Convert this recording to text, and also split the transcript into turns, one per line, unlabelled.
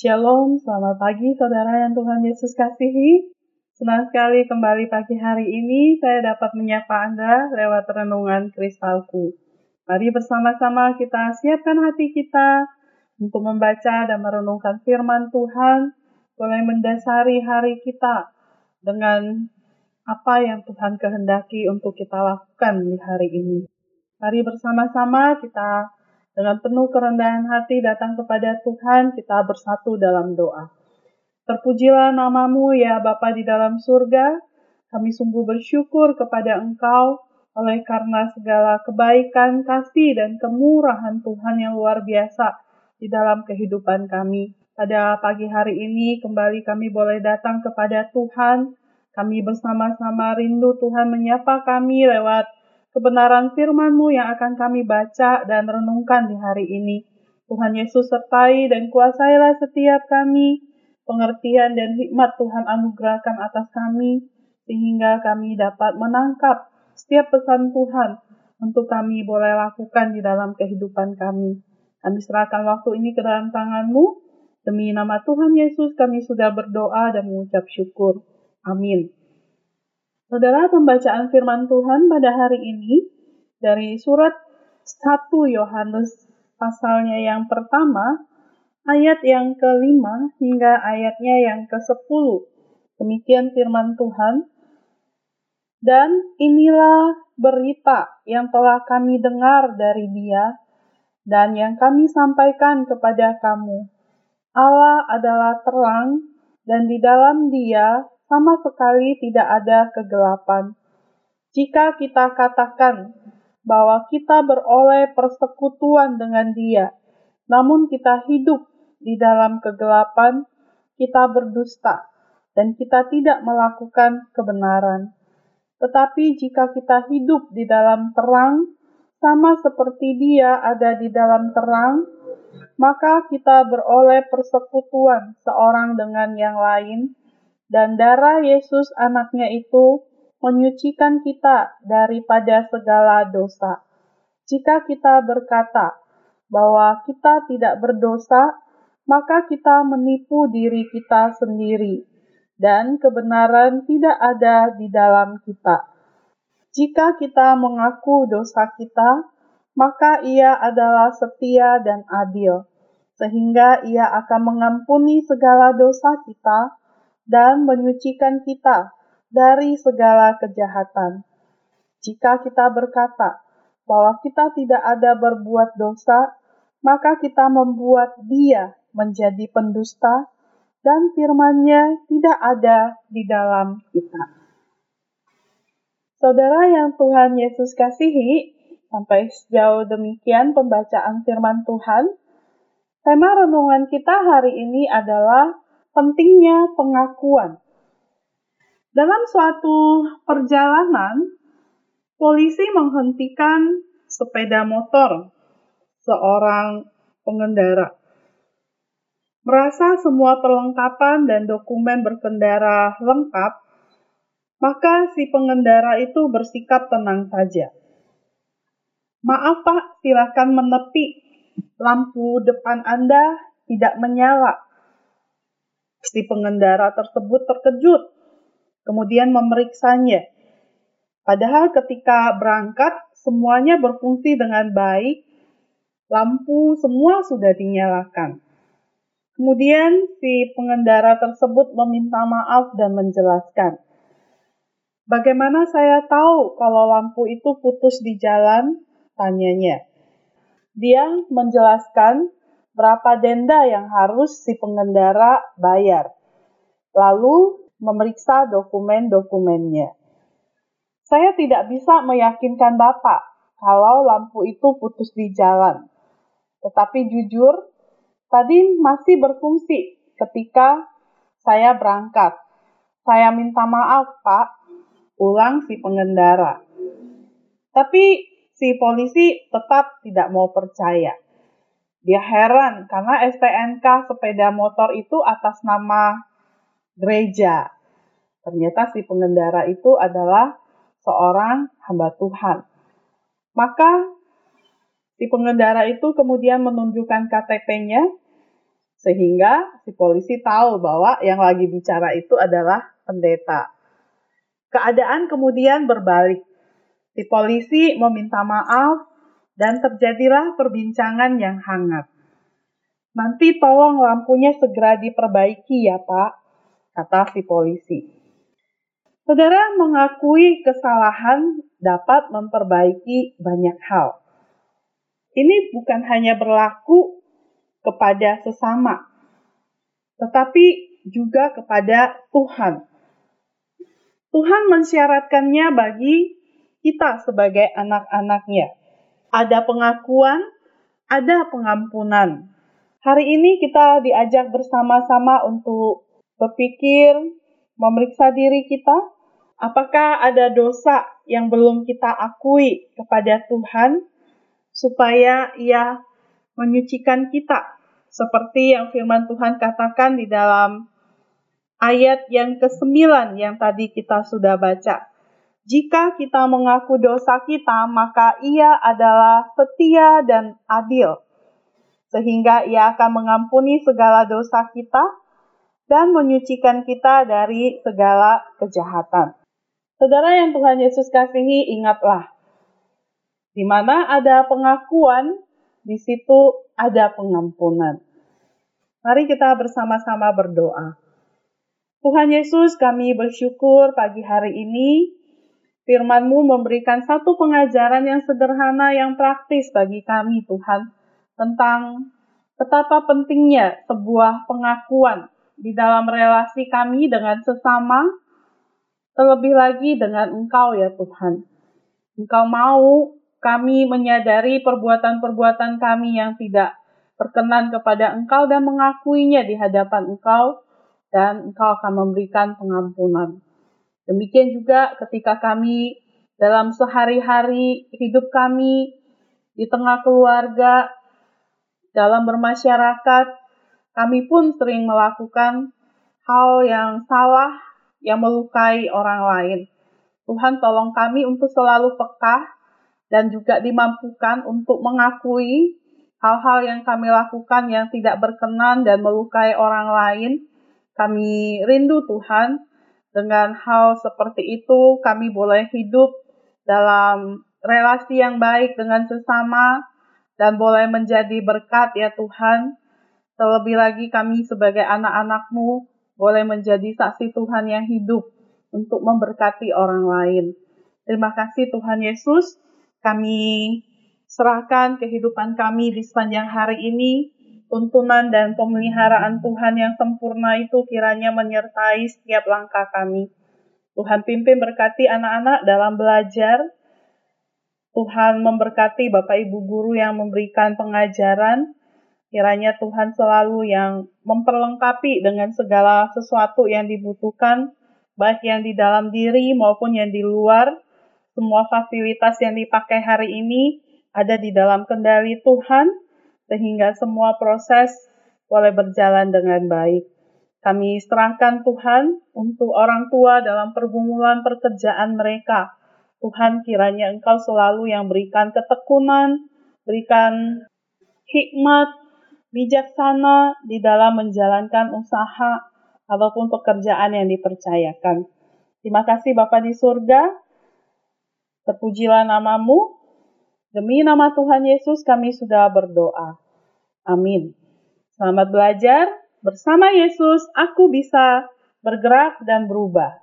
Shalom, selamat pagi saudara yang Tuhan Yesus kasihi. Senang sekali kembali pagi hari ini saya dapat menyapa Anda lewat renungan kristalku. Mari bersama-sama kita siapkan hati kita untuk membaca dan merenungkan firman Tuhan, boleh mendasari hari kita dengan apa yang Tuhan kehendaki untuk kita lakukan di hari ini. Mari bersama-sama kita dengan penuh kerendahan hati datang kepada Tuhan, kita bersatu dalam doa. Terpujilah namamu ya Bapa di dalam surga, kami sungguh bersyukur kepada Engkau oleh karena segala kebaikan, kasih, dan kemurahan Tuhan yang luar biasa di dalam kehidupan kami. Pada pagi hari ini kembali kami boleh datang kepada Tuhan, kami bersama-sama rindu Tuhan menyapa kami lewat kebenaran firman-Mu yang akan kami baca dan renungkan di hari ini. Tuhan Yesus sertai dan kuasailah setiap kami, pengertian dan hikmat Tuhan anugerahkan atas kami, sehingga kami dapat menangkap setiap pesan Tuhan untuk kami boleh lakukan di dalam kehidupan kami. Kami serahkan waktu ini ke dalam tangan-Mu. Demi nama Tuhan Yesus kami sudah berdoa dan mengucap syukur. Amin. Saudara, pembacaan firman Tuhan pada hari ini dari surat 1 Yohanes pasalnya yang pertama, ayat yang kelima hingga ayatnya yang ke-10. Demikian firman Tuhan. Dan inilah berita yang telah kami dengar dari dia dan yang kami sampaikan kepada kamu. Allah adalah terang dan di dalam dia sama sekali tidak ada kegelapan. Jika kita katakan bahwa kita beroleh persekutuan dengan Dia, namun kita hidup di dalam kegelapan, kita berdusta dan kita tidak melakukan kebenaran. Tetapi jika kita hidup di dalam terang, sama seperti Dia ada di dalam terang, maka kita beroleh persekutuan seorang dengan yang lain, dan darah Yesus anaknya itu menyucikan kita daripada segala dosa. Jika kita berkata bahwa kita tidak berdosa, maka kita menipu diri kita sendiri, dan kebenaran tidak ada di dalam kita. Jika kita mengaku dosa kita, maka Ia adalah setia dan adil, sehingga Ia akan mengampuni segala dosa kita dan menyucikan kita dari segala kejahatan. Jika kita berkata bahwa kita tidak ada berbuat dosa, maka kita membuat dia menjadi pendusta dan firman-Nya tidak ada di dalam kita. Saudara yang Tuhan Yesus kasihi, sampai sejauh demikian pembacaan firman Tuhan. Tema renungan kita hari ini adalah pentingnya pengakuan. Dalam suatu perjalanan, polisi menghentikan sepeda motor seorang pengendara. Merasa semua perlengkapan dan dokumen berkendara lengkap, maka si pengendara itu bersikap tenang saja. Maaf Pak, silakan menepi. Lampu depan Anda tidak menyala Si pengendara tersebut terkejut, kemudian memeriksanya. Padahal ketika berangkat, semuanya berfungsi dengan baik, lampu semua sudah dinyalakan. Kemudian si pengendara tersebut meminta maaf dan menjelaskan. Bagaimana saya tahu kalau lampu itu putus di jalan? Tanyanya. Dia menjelaskan berapa denda yang harus si pengendara bayar. Lalu memeriksa dokumen-dokumennya. Saya tidak bisa meyakinkan Bapak kalau lampu itu putus di jalan. Tetapi jujur, tadi masih berfungsi ketika saya berangkat. Saya minta maaf, Pak, ulang si pengendara. Tapi si polisi tetap tidak mau percaya. Dia heran karena STNK sepeda motor itu atas nama gereja. Ternyata si pengendara itu adalah seorang hamba Tuhan. Maka si pengendara itu kemudian menunjukkan KTP-nya. Sehingga si polisi tahu bahwa yang lagi bicara itu adalah pendeta. Keadaan kemudian berbalik. Si polisi meminta maaf dan terjadilah perbincangan yang hangat. Nanti tolong lampunya segera diperbaiki ya Pak, kata si polisi. Saudara mengakui kesalahan dapat memperbaiki banyak hal. Ini bukan hanya berlaku kepada sesama, tetapi juga kepada Tuhan. Tuhan mensyaratkannya bagi kita sebagai anak-anaknya. Ada pengakuan, ada pengampunan. Hari ini kita diajak bersama-sama untuk berpikir, memeriksa diri kita, apakah ada dosa yang belum kita akui kepada Tuhan, supaya Ia menyucikan kita, seperti yang firman Tuhan katakan di dalam ayat yang ke-9 yang tadi kita sudah baca. Jika kita mengaku dosa kita, maka ia adalah setia dan adil sehingga ia akan mengampuni segala dosa kita dan menyucikan kita dari segala kejahatan. Saudara yang Tuhan Yesus kasihi, ingatlah, di mana ada pengakuan, di situ ada pengampunan. Mari kita bersama-sama berdoa. Tuhan Yesus, kami bersyukur pagi hari ini firman-Mu memberikan satu pengajaran yang sederhana, yang praktis bagi kami, Tuhan tentang betapa pentingnya sebuah pengakuan di dalam relasi kami dengan sesama, terlebih lagi dengan Engkau ya Tuhan. Engkau mau kami menyadari perbuatan-perbuatan kami yang tidak berkenan kepada Engkau dan mengakuinya di hadapan Engkau dan Engkau akan memberikan pengampunan. Demikian juga ketika kami dalam sehari-hari hidup kami di tengah keluarga dalam bermasyarakat, kami pun sering melakukan hal yang salah yang melukai orang lain. Tuhan tolong kami untuk selalu peka dan juga dimampukan untuk mengakui hal-hal yang kami lakukan yang tidak berkenan dan melukai orang lain. Kami rindu Tuhan dengan hal seperti itu kami boleh hidup dalam relasi yang baik dengan sesama, dan boleh menjadi berkat ya Tuhan. Terlebih lagi kami sebagai anak-anakmu boleh menjadi saksi Tuhan yang hidup untuk memberkati orang lain. Terima kasih Tuhan Yesus, kami serahkan kehidupan kami di sepanjang hari ini. Tuntunan dan pemeliharaan Tuhan yang sempurna itu kiranya menyertai setiap langkah kami. Tuhan pimpin berkati anak-anak dalam belajar, Tuhan memberkati Bapak Ibu guru yang memberikan pengajaran. Kiranya Tuhan selalu yang memperlengkapi dengan segala sesuatu yang dibutuhkan, baik yang di dalam diri maupun yang di luar. Semua fasilitas yang dipakai hari ini ada di dalam kendali Tuhan, sehingga semua proses boleh berjalan dengan baik. Kami serahkan Tuhan untuk orang tua dalam pergumulan pekerjaan mereka Tuhan kiranya Engkau selalu yang berikan ketekunan, berikan hikmat, bijaksana di dalam menjalankan usaha ataupun pekerjaan yang dipercayakan. Terima kasih Bapa di surga. Terpujilah namamu. Demi nama Tuhan Yesus kami sudah berdoa. Amin. Selamat belajar. Bersama Yesus aku bisa bergerak dan berubah.